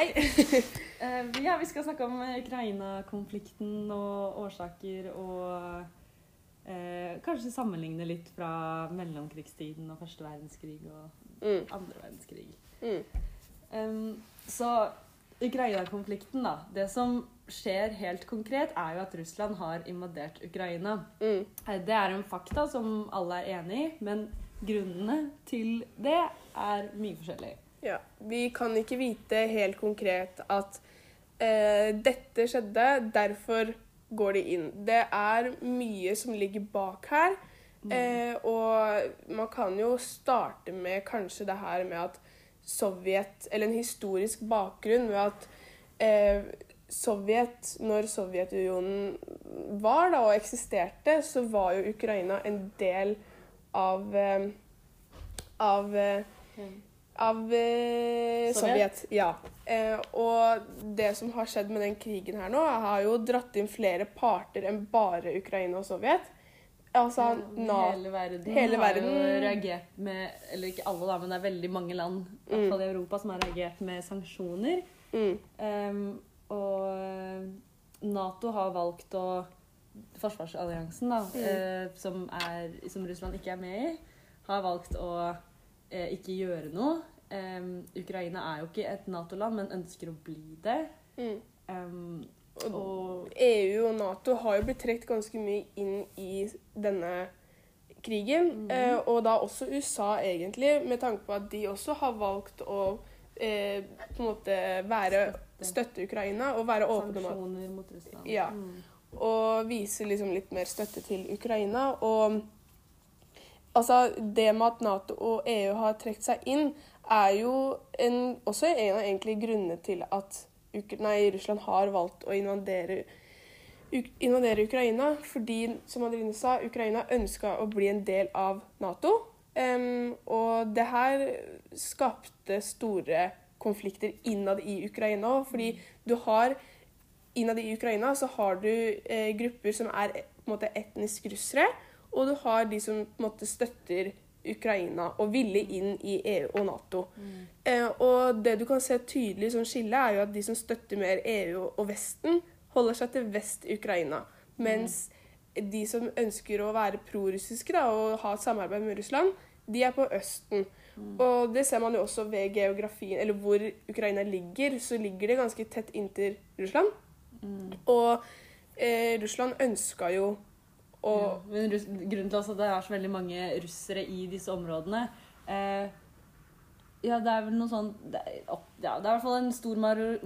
Hei! Eh, ja, vi skal snakke om Ukraina-konflikten og årsaker og eh, kanskje sammenligne litt fra mellomkrigstiden og første verdenskrig og Mm. andre verdenskrig. Mm. Um, så Ukraina-konflikten, da. Det som skjer helt konkret, er jo at Russland har invadert Ukraina. Mm. Eh, Det er en fakta som alle er enig i, men grunnene til det er mye forskjellig. Ja. Vi kan ikke vite helt konkret at eh, dette skjedde, derfor går de inn. Det er mye som ligger bak her. Eh, og man kan jo starte med kanskje det her med at Sovjet Eller en historisk bakgrunn med at eh, Sovjet, når Sovjetunionen var da og eksisterte, så var jo Ukraina en del av eh, av eh, av eh, Sovjet? Sovjet. Ja. Eh, og det som har skjedd med den krigen her nå, har jo dratt inn flere parter enn bare Ukraina og Sovjet. Altså, na hele verden hele har jo reagert med Eller ikke alle, da, men det er veldig mange land i hvert fall i Europa som har reagert med sanksjoner. mm, Um, og eh, Nato har valgt å Forsvarsalliansen, da, eh, som, er, som Russland ikke er med i, har valgt å ikke gjøre noe. Um, Ukraina er jo ikke et Nato-land, men ønsker å bli det. mm. Um, og EU og Nato har jo blitt trukket ganske mye inn i denne krigen. Eh, og da også USA, egentlig, med tanke på at de også har valgt å eh, på en måte være støtte Ukraina og være åpne om at. Ja. Mm. og vise liksom litt mer støtte til Ukraina. Og altså, det med at Nato og EU har trukket seg inn, er jo en, også en av grunnene til at nei, Russland har valgt å invadere, invadere Ukraina. Fordi, som Adrine sa, Ukraina ønska å bli en del av Nato. Um, og det her skapte store konflikter innad i Ukraina òg, fordi du har innad i Ukraina så har du eh, grupper som er på en måte etnisk russere, og du har de som på en måte støtter Ukraina og ville inn i EU og Nato. Eh, og det du kan se tydelig som skille, er jo at de som støtter mer EU og Vesten, holder seg til Vest-Ukraina. Mens de som ønsker å være prorussiske da, og ha et samarbeid med Russland, de er på Østen. Og det ser man jo også ved geografien, eller hvor Ukraina ligger, så ligger det ganske tett inntil Russland. Og eh, Russland ønska jo å Ja, men grunnen til at det er så veldig mange russere i disse områdene eh, Ja, det er vel noe sånn det er, ja, det er i hvert fall en stor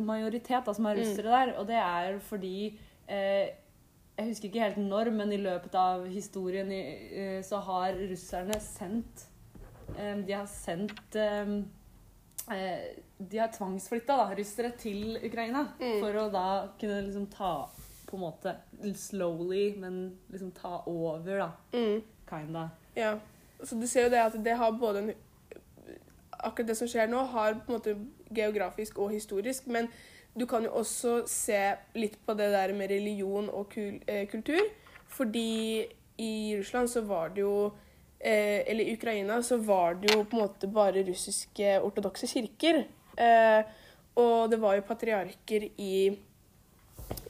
majoritet da, som er Mm. russere der. Og det er fordi eh, Jeg husker ikke helt når, men i løpet av historien i, eh, så har russerne sendt eh, De har sendt eh, eh, De har tvangsflytta russere til Ukraina Mm. for å da kunne liksom ta på en måte slowly, men liksom ta over, da. mm, Kinda. Ja. Så du ser jo det at det har både en Akkurat det som skjer nå, har på en måte geografisk og historisk, men du kan jo også se litt på det der med religion og kul, eh, kultur. Fordi i Russland så var det jo eh, Eller i Ukraina så var det jo på en måte bare russiske ortodokse kirker. Eh, og det var jo patriarker i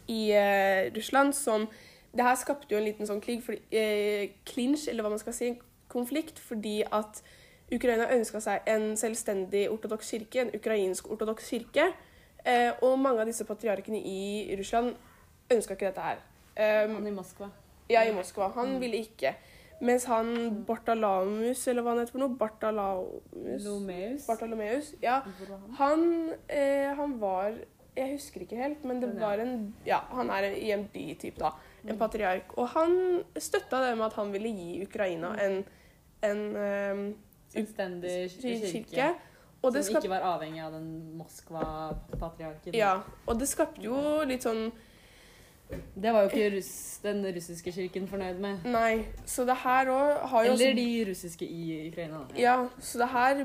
i eh, Russland som Det her skapte jo en liten sånn krig, fordi, eh, clinch, eller hva man skal si, konflikt, fordi at Ukraina ønska seg en selvstendig ortodoks kirke, en ukrainsk ortodoks kirke. Eh, og mange av disse patriarkene i Russland ønska ikke dette her. Um, Han i Moskva. ja, i Moskva. Han ville ikke. Mens han Bartalamus, eller hva han heter for noe, Bartalamus Lomeus. Bartalomeus, ja. Han, eh, han var Jeg husker ikke helt, men det var en Ja, han er i en by-type da. En patriark. Og han støtta det med at han ville gi Ukraina en, en utstendig Selvstendig kirke. kirke. Og det som skap, ikke var avhengig av den Moskva-patriarken. ja, og det skapte jo litt sånn Det var jo ikke russ, den russiske kirken fornøyd med. Nei. Så det her òg har jo også Eller de russiske i Ukraina. Ja. Ja, så det her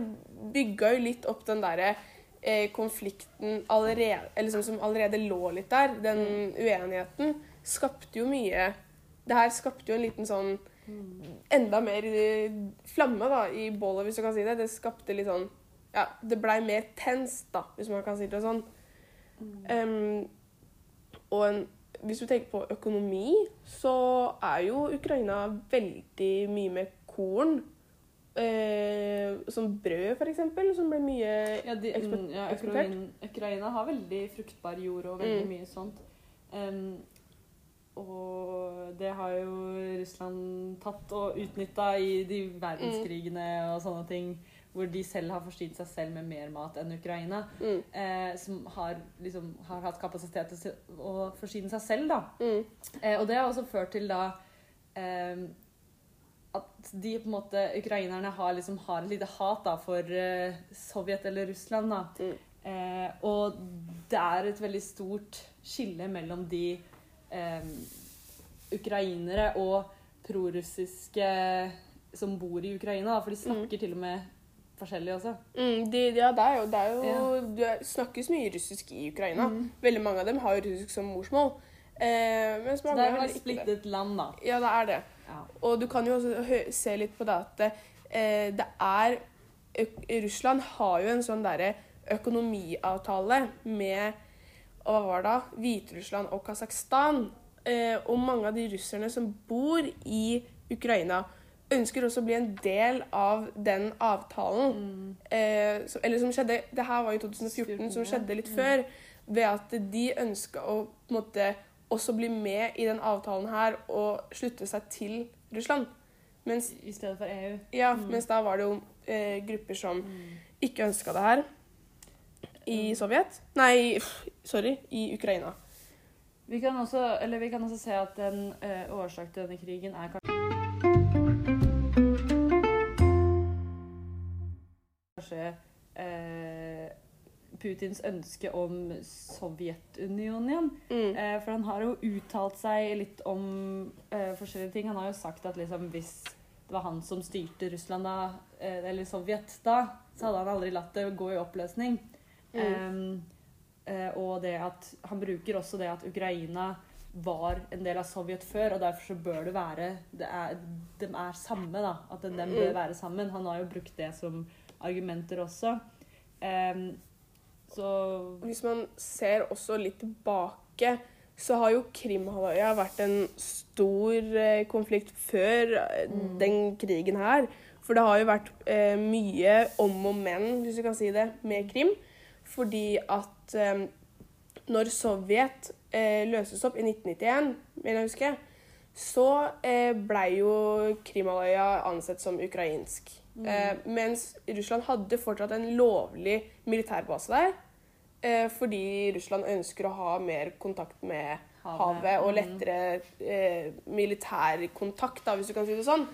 bygga jo litt opp den derre eh, konflikten allerede, liksom, som allerede lå litt der. Den uenigheten skapte jo mye Det her skapte jo en liten sånn Enda mer eh, flamme da, i bålet, hvis du kan si det. Det skapte litt sånn Ja, det blei mer tenst, da, hvis man kan si det sånn. Um, og en, hvis du tenker på økonomi, så er jo Ukraina veldig mye med korn. Eh, som brød, for eksempel, som ble mye Ja, de, eksport- mm, ja eksportert. Ukraina, har veldig fruktbar jord og veldig Mm. mye sånt. Um, og det har jo Russland tatt og utnytta i de verdenskrigene og sånne ting. Hvor de selv har forsynt seg selv med mer mat enn Ukraina. Mm, Eh, som har, liksom, har hatt kapasitet til å forsyne seg selv, da. mm, Eh, og det har også ført til da eh, at de på en måte Ukrainerne har, liksom, har et lite hat da, for uh, Sovjet eller Russland. da. Mm. Eh, og det er et veldig stort skille mellom de eh, ukrainere og prorussiske som bor i Ukraina. Da, for de snakker til og med forskjellig også. mm, de, ja, det er jo, det er jo Det snakkes mye russisk i Ukraina. Veldig mange av dem har russisk som morsmål. Eh, mens mange det er har det. splittet land, da. Ja, det er det. Ja. Og du kan jo også se litt på det at eh, det er Russland har jo en sånn derre økonomiavtale med og hva var det da? Hviterussland og Kasakhstan. Eh, og mange av de russerne som bor i Ukraina, ønsker også å bli en del av den avtalen. Mm. Eh, som, eller som skjedde Det her var i 2014, som skjedde litt Mm. før. Ved at de ønska å på en måte også bli med i den avtalen her og slutte seg til Russland. Mens, I stedet for EU. ja, Mm. mens da var det jo eh, grupper som ikke ønska det her. I Sovjet. Nei, sorry, i Ukraina. Vi kan også, eller vi kan også se at en eh, årsak til denne krigen er kanskje eh, Putins ønske om Sovjetunionen igjen. Mm. Eh, for han har jo uttalt seg litt om eh, forskjellige ting. Han har jo sagt at liksom, hvis det var han som styrte Russland da, eh, eller Sovjet da, så hadde han aldri latt det gå i oppløsning. Mm. Eh, og det at han bruker også det at Ukraina var en del av Sovjet før, og derfor så bør det være det er, De er samme, da. At de, Mm. bør være sammen. Han har jo brukt det som argumenter også. Eh, så Hvis man ser også litt tilbake, så har jo Krimhalvøya vært en stor eh, konflikt før eh, Mm. den krigen her. For det har jo vært eh, mye om og men, hvis du kan si det, med Krim. Fordi at eh, når Sovjet eh, løses opp i 1991, vil jeg huske, så eh, blei jo Krimhalvøya ansett som ukrainsk. Eh, mens Russland hadde fortsatt en lovlig militærbase der. Eh, fordi Russland ønsker å ha mer kontakt med Havet. havet, og Mm. lettere eh, militærkontakt, da, hvis du kan si det sånn.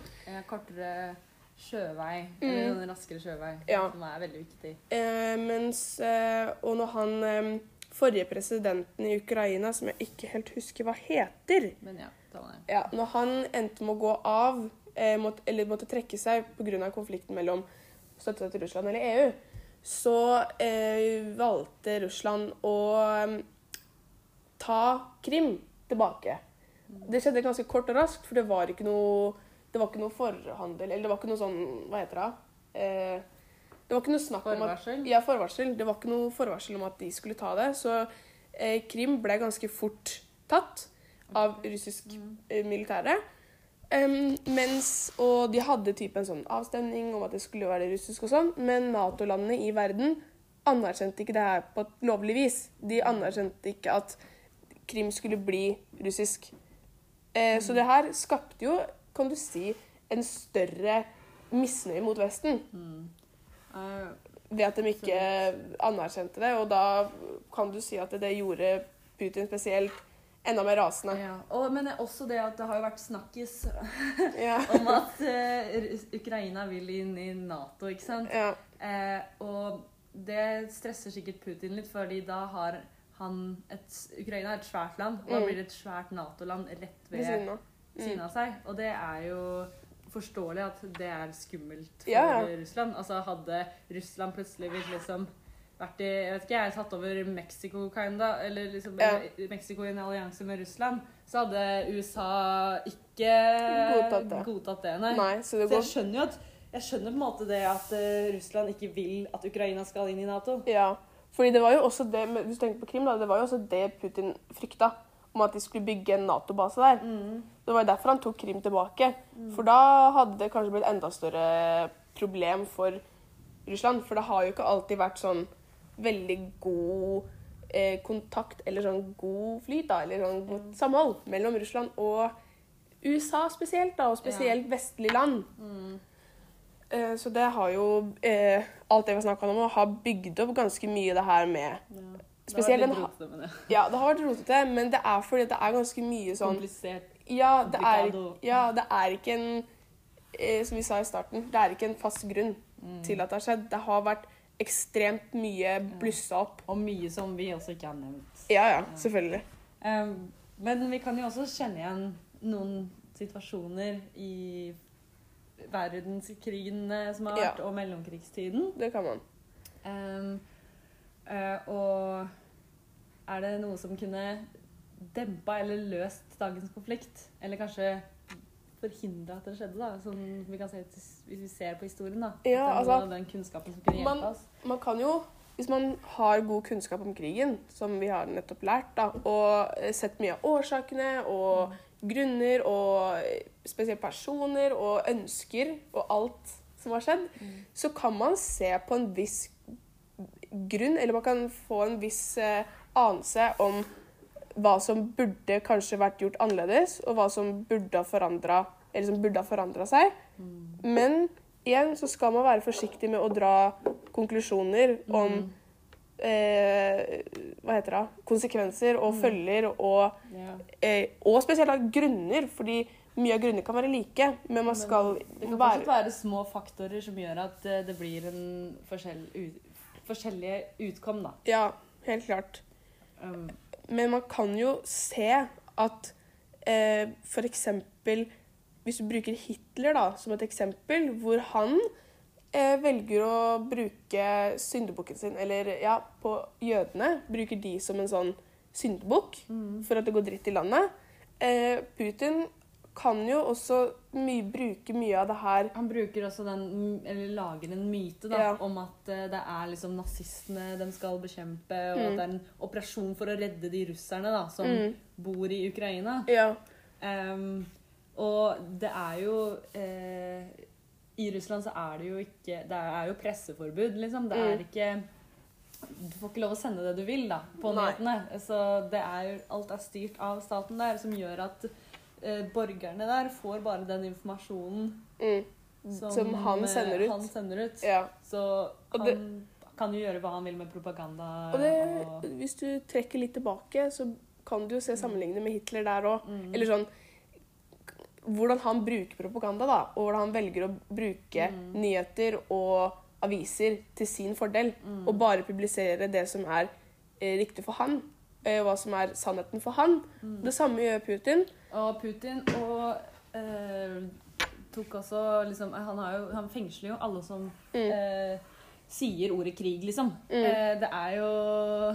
kortere sjøvei, Mm. eller raskere sjøvei, Ja. som er veldig viktig. Eh, mens eh, Og når han eh, forrige presidenten i Ukraina, som jeg ikke helt husker hva heter Men ja, det. ja, Når han endte med å gå av, eh, måtte, eller måtte trekke seg pga. konflikten mellom støtte seg til Russland eller EU, så eh, valgte Russland å eh, ta Krim tilbake. Det skjedde ganske kort og raskt, for det var ikke noe, det var ikke noe forhandel Eller det var ikke noe sånn Hva heter det? Eh, det var ikke noe snakk om at ja, forvarsel. Det var ikke noe forvarsel om at de skulle ta det. Så eh, Krim ble ganske fort tatt av russisk Mm. eh, militære. Em, mens, og de hadde type en sånn avstemning om at det skulle være russisk og sånn, men Nato-landene i verden anerkjente ikke det her på et lovlig vis. De anerkjente ikke at Krim skulle bli russisk. Eh, Så det her skapte jo, kan du si, en større misnøye mot Vesten Mm. Eh, ved at de ikke anerkjente det. Og da kan du si at det gjorde Putin spesielt enda mer rasende. ja. og, men også det at det har jo vært snakkis Ja. om at uh, Ukraina vil inn i Nato, ikke sant? ja. Eh, og det stresser sikkert Putin litt, fordi da har han et Ukraina er et svært land, og da Mm. blir det et svært Nato-land rett Ved siden av. siden av seg. Og det er jo forståelig at det er skummelt for. Russland. Altså hadde Russland plutselig blitt liksom vært i jeg vet ikke, jeg satt over Mexico, kinda, eller liksom Ja. Mexico i en allianse med Russland, så hadde USA ikke Godtatt det. godtatt det nei. Nei, så det Så jeg skjønner jo at jeg skjønner på en måte det at eh, Russland ikke vil at Ukraina skal inn i Nato. Ja, Fordi det var jo også det, hvis du tenker på Krim, da, det var jo også det Putin frykta. Om at de skulle bygge en Nato-base der. Det var jo derfor han tok Krim tilbake. For da hadde det kanskje blitt enda større problem for Russland. For det har jo ikke alltid vært sånn veldig god eh, kontakt eller sånn god flyt, da, eller sånn godt samhold mellom Russland og USA spesielt, da, og spesielt vestlige land. Eh, så det har jo eh, Alt det vi har snakka om, har bygd opp ganske mye det her med Ja. Spesielt det har var litt rotete, ja. Ja, det har vært rotete, men det er fordi det er ganske mye sånn Komplisert. Ja, det er, ja, det er ikke en eh, Som vi sa i starten, det er ikke en fast grunn til at det har skjedd. Det har vært ekstremt mye blussa opp. Og mye som vi også ikke har nevnt. Ja, ja, selvfølgelig. Um, men vi kan jo også kjenne igjen noen situasjoner i verdenskrigene som har Ja. vært, og mellomkrigstiden. Det kan man. Um, uh, og er det noe som kunne dempa eller løst dagens konflikt? Eller kanskje forhindra at det skjedde, da? Sånn vi kan se hvis vi ser på historien, da. At Ja, det er noe altså, av den kunnskapen som kunne man- hjelpe oss. Man kan jo, hvis man har god kunnskap om krigen, som vi har nettopp lært, da, og eh, sett mye av årsakene og grunner og eh, spesielt personer og ønsker og alt som har skjedd, så kan man se på en viss grunn, eller man kan få en viss eh, anelse om hva som burde kanskje vært gjort annerledes, og hva som burde ha forandra eller som burde ha forandra seg. Men igjen så skal man være forsiktig med å dra konklusjoner om eh, hva heter det, konsekvenser og følger og, yeah. eh, og spesielt av grunner, fordi mye av grunner kan være like, men man skal Det kan være fortsatt være små faktorer som gjør at eh, det blir en forskjell, ut, forskjellige utkom, da. Ja, helt klart. Um, Men man kan jo se at eh, eksempel Hvis du bruker Hitler da, som et eksempel, hvor han eh, velger å bruke syndebukken sin, eller ja, på jødene, bruker de som en sånn syndebukk for at det går dritt i landet. Eh, Putin kan jo også my bruke mye av det her han bruker også den, eller lager en myte da, Ja. om at eh, det er liksom nazistene de skal bekjempe, og Mm. at det er en operasjon for å redde de russerne da, som Mm. bor i Ukraina. Ja. Um, og det er jo eh, I Russland så er det jo ikke Det er jo presseforbud, liksom. Det er Mm. ikke Du får ikke lov å sende det du vil da, på nyhetene. Så det er, alt er styrt av staten der, som gjør at eh, borgerne der får bare den informasjonen Mm. som, Som han eh, sender ut. Han sender ut. ja. Så han det- kan jo gjøre hva han vil med propaganda. Og det, og- hvis du trekker litt tilbake, så kan du jo se sammenligne med Hitler der òg. Mm. Eller sånn Hvordan han bruker propaganda, da. Og hvordan han velger å bruke Mm. nyheter og aviser til sin fordel. Mm. Og bare publisere det som er eh, riktig for han. Eh, hva som er sannheten for han. Mm. Det samme gjør Putin. Og Putin og eh, tok også liksom Han, har jo, han fengsler jo alle som Mm. eh, sier ordet krig, liksom. Mm. Eh, det er jo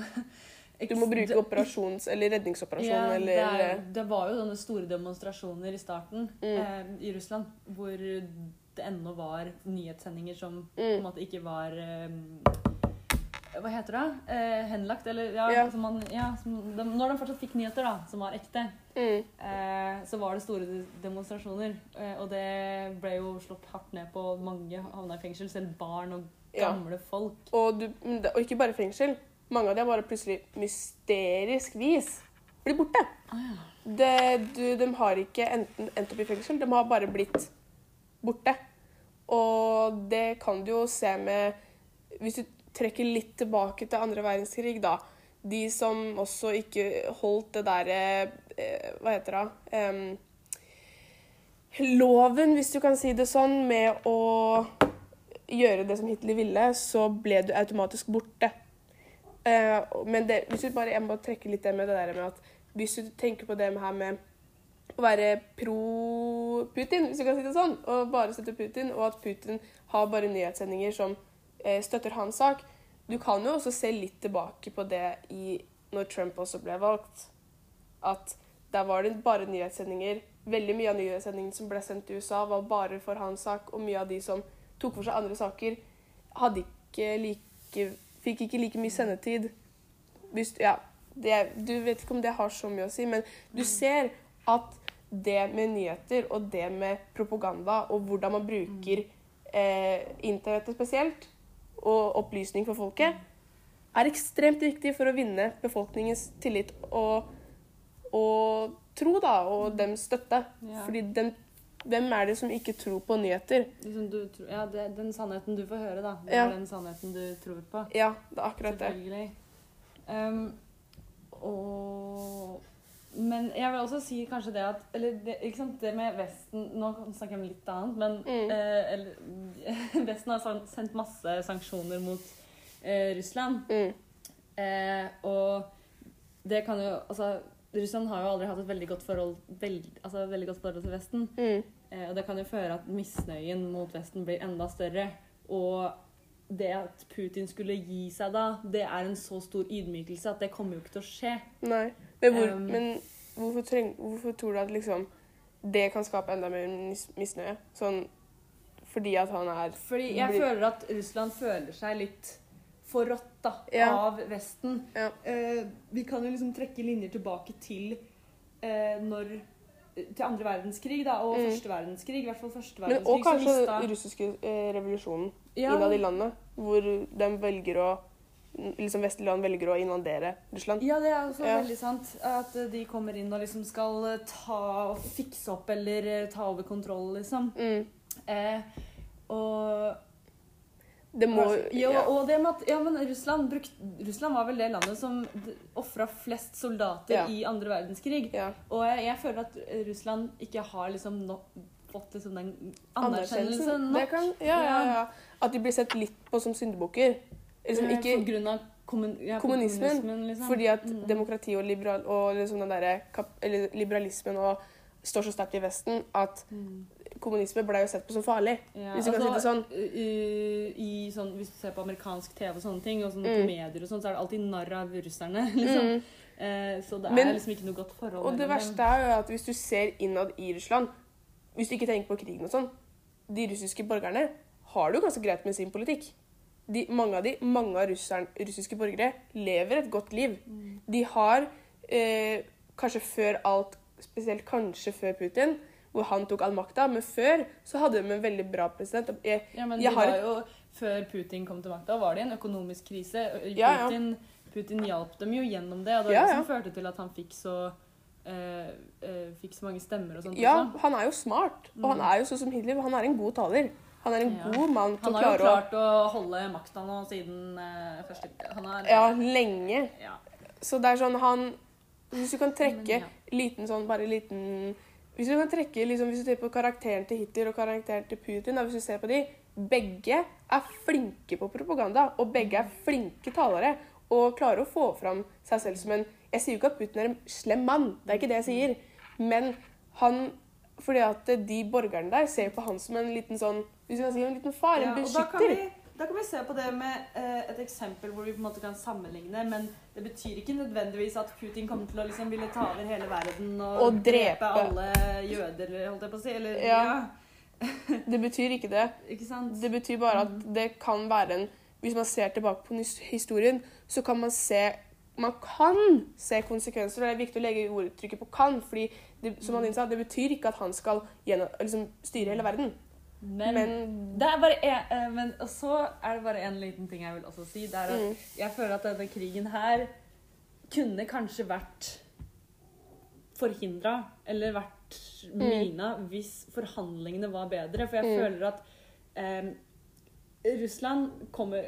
Du må bruke operasjons- eller redningsoperasjon ja, eller det, er, det var jo sånne store demonstrasjoner i starten Mm. eh, i Russland hvor det ennå var nyhetssendinger som på en mm. måte ikke var eh, Hva heter det? Eh, henlagt, eller ja, Ja. Som man, ja som, de, Når de fortsatt fikk nyheter, da, som var ekte, Mm. eh, så var det store demonstrasjoner. Eh, og det ble jo slått hardt ned på. Mange havna i fengsel, selv barn og Ja. gamle folk. Og, du, og ikke bare fengsel. Mange av dem bare plutselig mysterisk vis blir borte. Det, du, de har ikke enten endt opp i fengsel, de har bare blitt borte. Og det kan du jo se med Hvis du trekker litt tilbake til andre verdenskrig, da. De som også ikke holdt det derre eh, Hva heter det? Um, loven, hvis du kan si det sånn, med å gjøre det som Hitler ville, så ble du automatisk borte. Uh, men det, hvis du bare, jeg må trekke litt det med det der med at hvis du tenker på det her med å være pro-Putin, hvis du kan si det sånn, og bare støtte Putin, og at Putin har bare nyhetssendinger som eh, støtter hans sak Du kan jo også se litt tilbake på det i, når Trump også ble valgt. At der var det bare nyhetssendinger. Veldig mye av nyhetssendingene som ble sendt til USA, var bare for hans sak, og mye av de som tok for seg andre saker, ikke like fikk ikke like mye sendetid. Hvis, ja, det, du vet ikke om det har så mye å si, men du ser at det med nyheter og det med propaganda og hvordan man bruker eh, internettet spesielt, og opplysning for folket, er ekstremt viktig for å vinne befolkningens tillit og, og tro, da, og dems støtte. Ja. Fordi den, hvem er det som ikke tror på nyheter? Du, ja, det, den sannheten du får høre, da. Det Ja. er den sannheten du tror på. Ja, det er akkurat det. Um, og Men jeg vil også si kanskje det at Eller det, ikke sant, det med Vesten Nå snakker jeg om litt annet, men Mm. eh, eller, Vesten har sendt masse sanksjoner mot eh, Russland. Mm. Eh, og det kan jo Altså, Russland har jo aldri hatt et veldig godt forhold, veld, altså, veldig godt forhold til Vesten. Mm. Eh, og det kan jo føre at misnøyen mot Vesten blir enda større. Og det at Putin skulle gi seg da, det er en så stor ydmykelse at det kommer jo ikke til å skje. Nei. Men, hvor, Um, men hvorfor, treng, hvorfor tror du at liksom det kan skape enda mer mis misnøye? Sånn fordi at han er Fordi jeg Blir- føler at Russland føler seg litt forrådt da, Ja. av Vesten. Ja. Eh, vi kan jo liksom trekke linjer tilbake til eh, når til andre verdenskrig da, og Mm. første verdenskrig. I hvert fall første Men verdenskrig. og kanskje den russiske eh, revolusjonen Ja. innad i landet, hvor de velger å liksom vestlige land velger å invadere Russland. Ja, det er også Ja. veldig sant. At de kommer inn og liksom skal eh, ta og fikse opp eller eh, ta over kontroll, liksom. Mm. Eh, og Det må ja. og det med at, ja, men Russland, brukt, Russland var vel det landet som ofra flest soldater Ja. i andre verdenskrig. ja. Og jeg, jeg føler at Russland ikke har liksom no, fått liksom den Anerkjennelsen. nok. Kan, ja, ja, ja. At de blir sett litt på som syndebukker. Liksom Eh, ikke På grunn av kommun, ja, kommunismen, liksom. Fordi at Mm. demokrati og, liberal, og liksom den der, kap, eller liberalismen og står så sterkt i Vesten at Mm. kommunisme ble jo sett på som farlig. Ja, Hvis du kan si det sånn. i, i sånn. Hvis du ser på amerikansk TV og sånne ting, og sånne Mm. komedier og sånn, så er det alltid narr av russerne. liksom. Mm. Eh, så det Men- er liksom ikke noe godt forhold. Og det verste er jo at hvis du ser innad i Russland Hvis du ikke tenker på krigen og sånn De russiske borgerne har det jo ganske greit med sin politikk. De, mange av de, mange av russeren, russiske borgere lever et godt liv. Mm. De har eh, kanskje før alt Spesielt kanskje før Putin, hvor han tok all makta. Men før så hadde de en veldig bra president. Jeg, Ja, men de har var jo, Før Putin kom til makta, var det en økonomisk krise. Putin, Ja, ja. Putin hjalp dem jo gjennom det, og det var Ja, det som førte til at han fikk så, eh, eh, fikk så mange stemmer og sånt. ja, også. han er jo smart. Og han er jo sånn som Hitler. Han er en god taler. Han er en Mm. Ja. god mann til Han å Han har jo klart å å holde makta nå siden uh, første Han har Ja, lenge. ja. Så det er sånn han Hvis du kan trekke Men ja. liten sånn, bare liten Hvis du kan trekke liksom, Hvis du ser på karakteren til Hitler og karakteren til Putin, da, hvis du ser på de Begge er flinke på propaganda, og begge er flinke talere. Og klarer å få fram seg selv som en Jeg sier jo ikke at Putin er en slem mann, det er ikke det jeg sier. Men han Fordi at de borgerne der ser på han som en liten sånn Hvis kan si en liten far, en ja, beskytter. da kan vi se på det med eh, et eksempel hvor vi på en måte kan sammenligne, men det betyr ikke nødvendigvis at Putin kommer til å liksom ville ta over hele verden og, Og drepe. alle jøder, holdt jeg på å si. Eller, Ja. ja. Det betyr ikke det. Ikke sant? Det betyr bare at det kan være en Hvis man ser tilbake på historien, så kan man se Man kan se konsekvenser, og det er viktig å legge ordtrykket på 'kan'. fordi det, som han innsatt, det betyr ikke at han skal gjennom, liksom, styre hele verden. Men, Men det er bare en, eh, men så er det bare en liten ting jeg vil også si. Det er at Mm. jeg føler at denne krigen her kunne kanskje vært forhindra eller vært mina hvis forhandlingene var bedre. For jeg Mm. føler at eh, Russland kommer,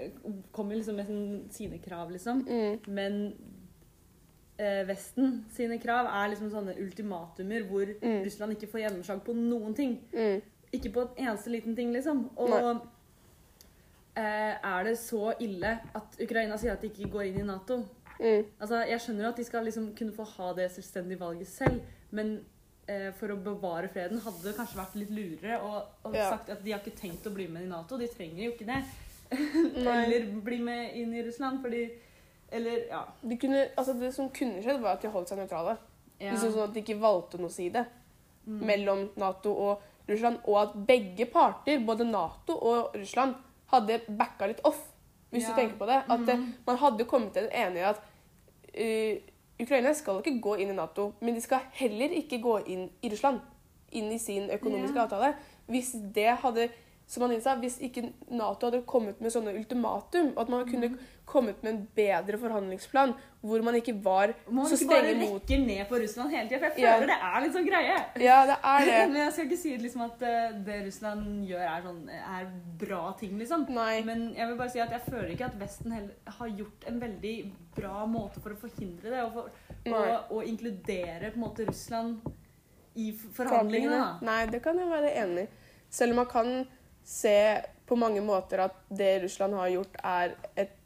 kommer liksom med sin, sine krav, liksom. mm, Men eh, Vesten sine krav er liksom sånne ultimatumer hvor Mm. Russland ikke får gjennomslag på noen ting. Ikke på en eneste liten ting, liksom. Og Nei. eh, er det så ille at Ukraina sier at de ikke går inn i Nato? mm, Altså, Jeg skjønner jo at de skal liksom kunne få ha det selvstendige valget selv, men eh, for å bevare freden hadde det kanskje vært litt lurere å ha Ja. sagt at de har ikke tenkt å bli med i Nato. De trenger jo ikke det. Eller bli med inn i Russland, fordi Eller, ja. de kunne, altså Det som kunne skjedd, var at de holdt seg nøytrale. ja. Liksom sånn at de ikke valgte noen side Mm. mellom Nato og Russland, og at begge parter, både Nato og Russland, hadde backa litt off. hvis Ja. du tenker på det. At mm. Man hadde kommet til en enighet at uh, Ukraina skal ikke gå inn i Nato, men de skal heller ikke gå inn i Russland. Inn i sin økonomiske Ja. avtale. Hvis det hadde som han sa, Hvis ikke Nato hadde kommet med sånne ultimatum, at man kunne Mhm. Kommet med en bedre forhandlingsplan hvor man ikke var Må man så ikke bare strenge rekke ned på Russland hele tida? For jeg Ja. føler det er litt sånn greie. Ja, det er det. Men jeg skal ikke si liksom at eh, det Russland gjør, er, sånn, er bra ting, liksom. Nei. Men jeg vil bare si at jeg føler ikke at Vesten heller har gjort en veldig bra måte for å forhindre det, og, for, og, og inkludere på en måte Russland i forhandlingene. da. Nei, det kan jeg være enig i. Selv om man kan se på mange måter at det Russland har gjort, er et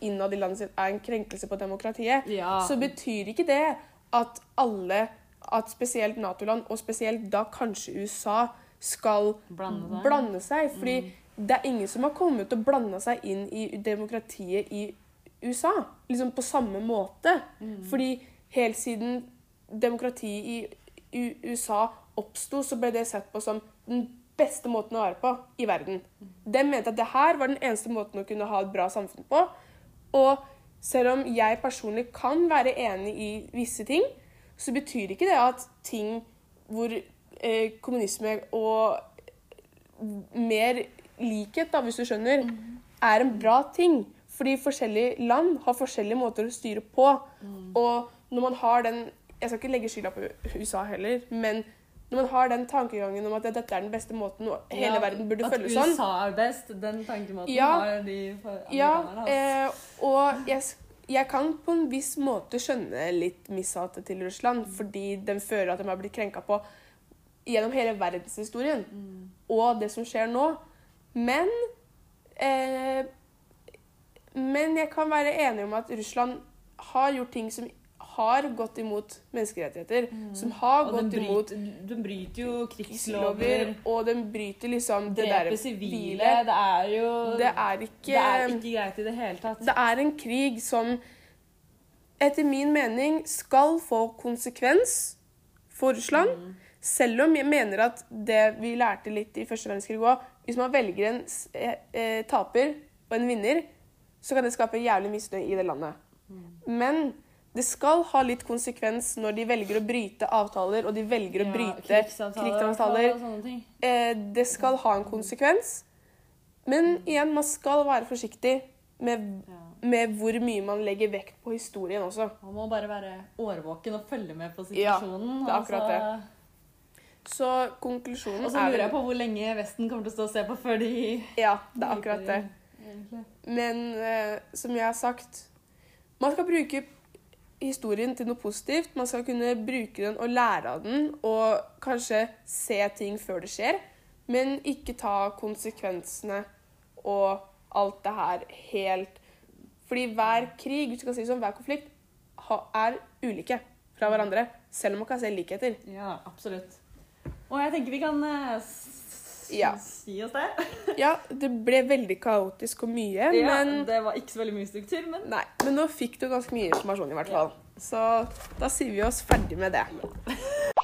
innad i landet sitt er en krenkelse på demokratiet, Ja. så betyr ikke det at alle, at spesielt Nato-land, og spesielt da kanskje USA, skal Blande seg. blande seg. Fordi det er ingen som har kommet og blanda seg inn i demokratiet i USA. Liksom på samme måte. Fordi helt siden demokratiet i USA oppsto, så ble det sett på som den beste måten å være på i verden. De mente at det her var den eneste måten å kunne ha et bra samfunn på. Og selv om jeg personlig kan være enig i visse ting, så betyr ikke det at ting hvor eh, kommunisme og mer likhet, da, hvis du skjønner, er en bra ting. Fordi forskjellige land har forskjellige måter å styre på. Og når man har den Jeg skal ikke legge skylda på USA heller, men når man har den tankegangen om at dette er den beste måten og hele Ja, verden burde at følge sånn USA er best, den tankemåten Ja. har de amerikanerne. altså. eh, og jeg, jeg kan på en viss måte skjønne litt mishatet til Russland, fordi den føler at de har blitt krenka på gjennom hele verdenshistorien. Og det som skjer nå. Men eh, Men jeg kan være enig om at Russland har gjort ting som har gått imot menneskerettigheter. Som har Og gått imot De den bryter jo krigslover, og den bryter liksom det der sivile. Det er jo Det er ikke det er ikke greit i det hele tatt. Det er en krig som etter min mening skal få konsekvens for Russland. Mm. Selv om jeg mener at det vi lærte litt i første verdenskrig òg Hvis man velger en eh, taper og en vinner, så kan det skape jævlig misnøye i det landet. Mm. Men det skal ha litt konsekvens når de velger å bryte avtaler, og de velger å Ja, bryte krigsavtaler. Eh, det skal ha en konsekvens. Men igjen, man skal være forsiktig med, Ja. med hvor mye man legger vekt på historien også. Man må bare være årvåken og følge med på situasjonen. Ja, det er akkurat det. Så konklusjonen er Og så er lurer jeg på hvor lenge Vesten kommer til å stå og se på før de Ja, det er akkurat det. Men eh, som jeg har sagt Man skal bruke historien til noe positivt. Man skal kunne bruke den og lære av den og kanskje se ting før det skjer. Men ikke ta konsekvensene og alt det her helt Fordi hver krig, hvis du kan si det sånn, hver konflikt er ulike fra hverandre. Selv om man kan se likheter. Ja, absolutt. Og jeg tenker vi kan eh, Ja. si oss det. Ja, det ble veldig kaotisk og mye, Ja, men det var ikke så veldig mye struktur, men Nei, men nå fikk du ganske mye informasjon i hvert fall. Så da sier vi oss ferdig med det.